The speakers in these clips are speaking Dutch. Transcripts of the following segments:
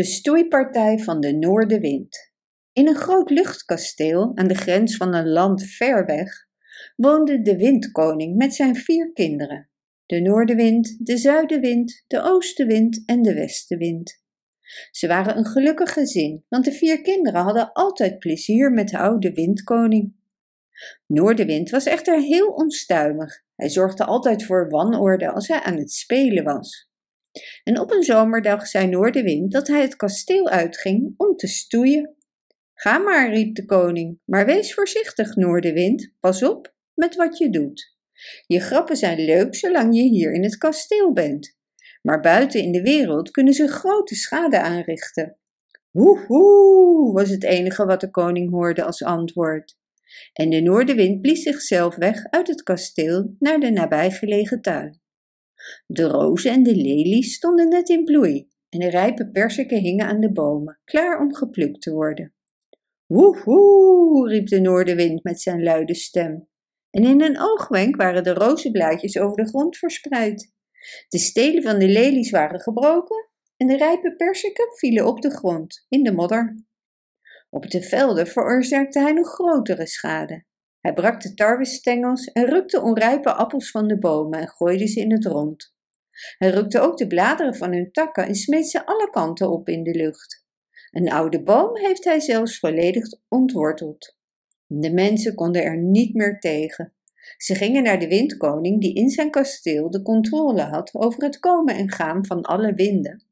De stoeipartij van de Noordenwind. In een groot luchtkasteel aan de grens van een land ver weg woonde de Windkoning met zijn vier kinderen: de Noordenwind, de Zuidenwind, de Oostenwind en de Westenwind. Ze waren een gelukkig gezin, want de vier kinderen hadden altijd plezier met de oude Windkoning. Noordenwind was echter heel onstuimig. Hij zorgde altijd voor wanorde als hij aan het spelen was. En op een zomerdag zei Noordenwind dat hij het kasteel uitging om te stoeien. Ga maar, riep de koning, maar wees voorzichtig, Noordenwind, pas op met wat je doet. Je grappen zijn leuk zolang je hier in het kasteel bent, maar buiten in de wereld kunnen ze grote schade aanrichten. Woehoe, was het enige wat de koning hoorde als antwoord. En de noordenwind blies zichzelf weg uit het kasteel naar de nabijgelegen tuin. De rozen en de lelies stonden net in bloei en de rijpe perziken hingen aan de bomen, klaar om geplukt te worden. Woehoe, riep de noordenwind met zijn luide stem. En in een oogwenk waren de rozenblaadjes over de grond verspreid. De stelen van de lelies waren gebroken en de rijpe perziken vielen op de grond, in de modder. Op de velden veroorzaakte hij nog grotere schade. Hij brak de tarwestengels en rukte onrijpe appels van de bomen en gooide ze in het rond. Hij rukte ook de bladeren van hun takken en smeet ze alle kanten op in de lucht. Een oude boom heeft hij zelfs volledig ontworteld. De mensen konden er niet meer tegen. Ze gingen naar de windkoning die in zijn kasteel de controle had over het komen en gaan van alle winden.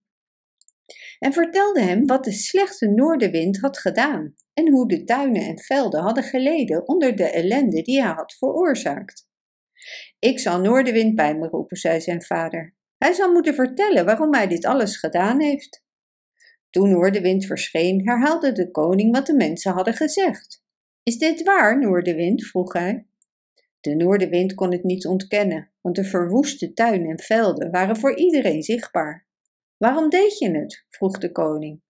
En vertelden hem wat de slechte noordenwind had gedaan en hoe de tuinen en velden hadden geleden onder de ellende die hij had veroorzaakt. Ik zal Noordenwind bij me roepen, zei zijn vader. Hij zal moeten vertellen waarom hij dit alles gedaan heeft. Toen Noordenwind verscheen, herhaalde de koning wat de mensen hadden gezegd. Is dit waar, Noordenwind? vroeg hij. De Noordenwind kon het niet ontkennen, want de verwoeste tuinen en velden waren voor iedereen zichtbaar. Waarom deed je het? vroeg de koning.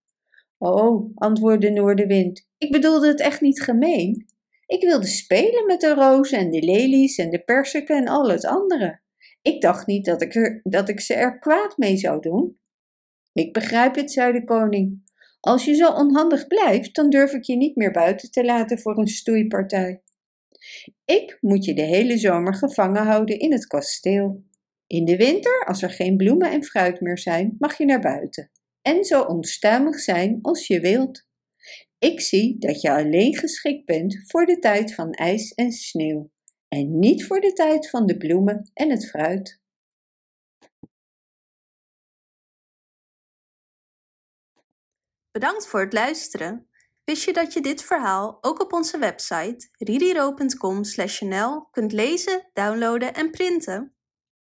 Oh, antwoordde Noordenwind, ik bedoelde het echt niet gemeen. Ik wilde spelen met de rozen en de lelies en de persiken en al het andere. Ik dacht niet dat ik, er, dat ik ze er kwaad mee zou doen. Ik begrijp het, zei de koning. Als je zo onhandig blijft, dan durf ik je niet meer buiten te laten voor een stoeipartij. Ik moet je de hele zomer gevangen houden in het kasteel. In de winter, als er geen bloemen en fruit meer zijn, mag je naar buiten en zo onstuimig zijn als je wilt. Ik zie dat je alleen geschikt bent voor de tijd van ijs en sneeuw en niet voor de tijd van de bloemen en het fruit. Bedankt voor het luisteren. Wist je dat je dit verhaal ook op onze website ririro.com/nl kunt lezen, downloaden en printen?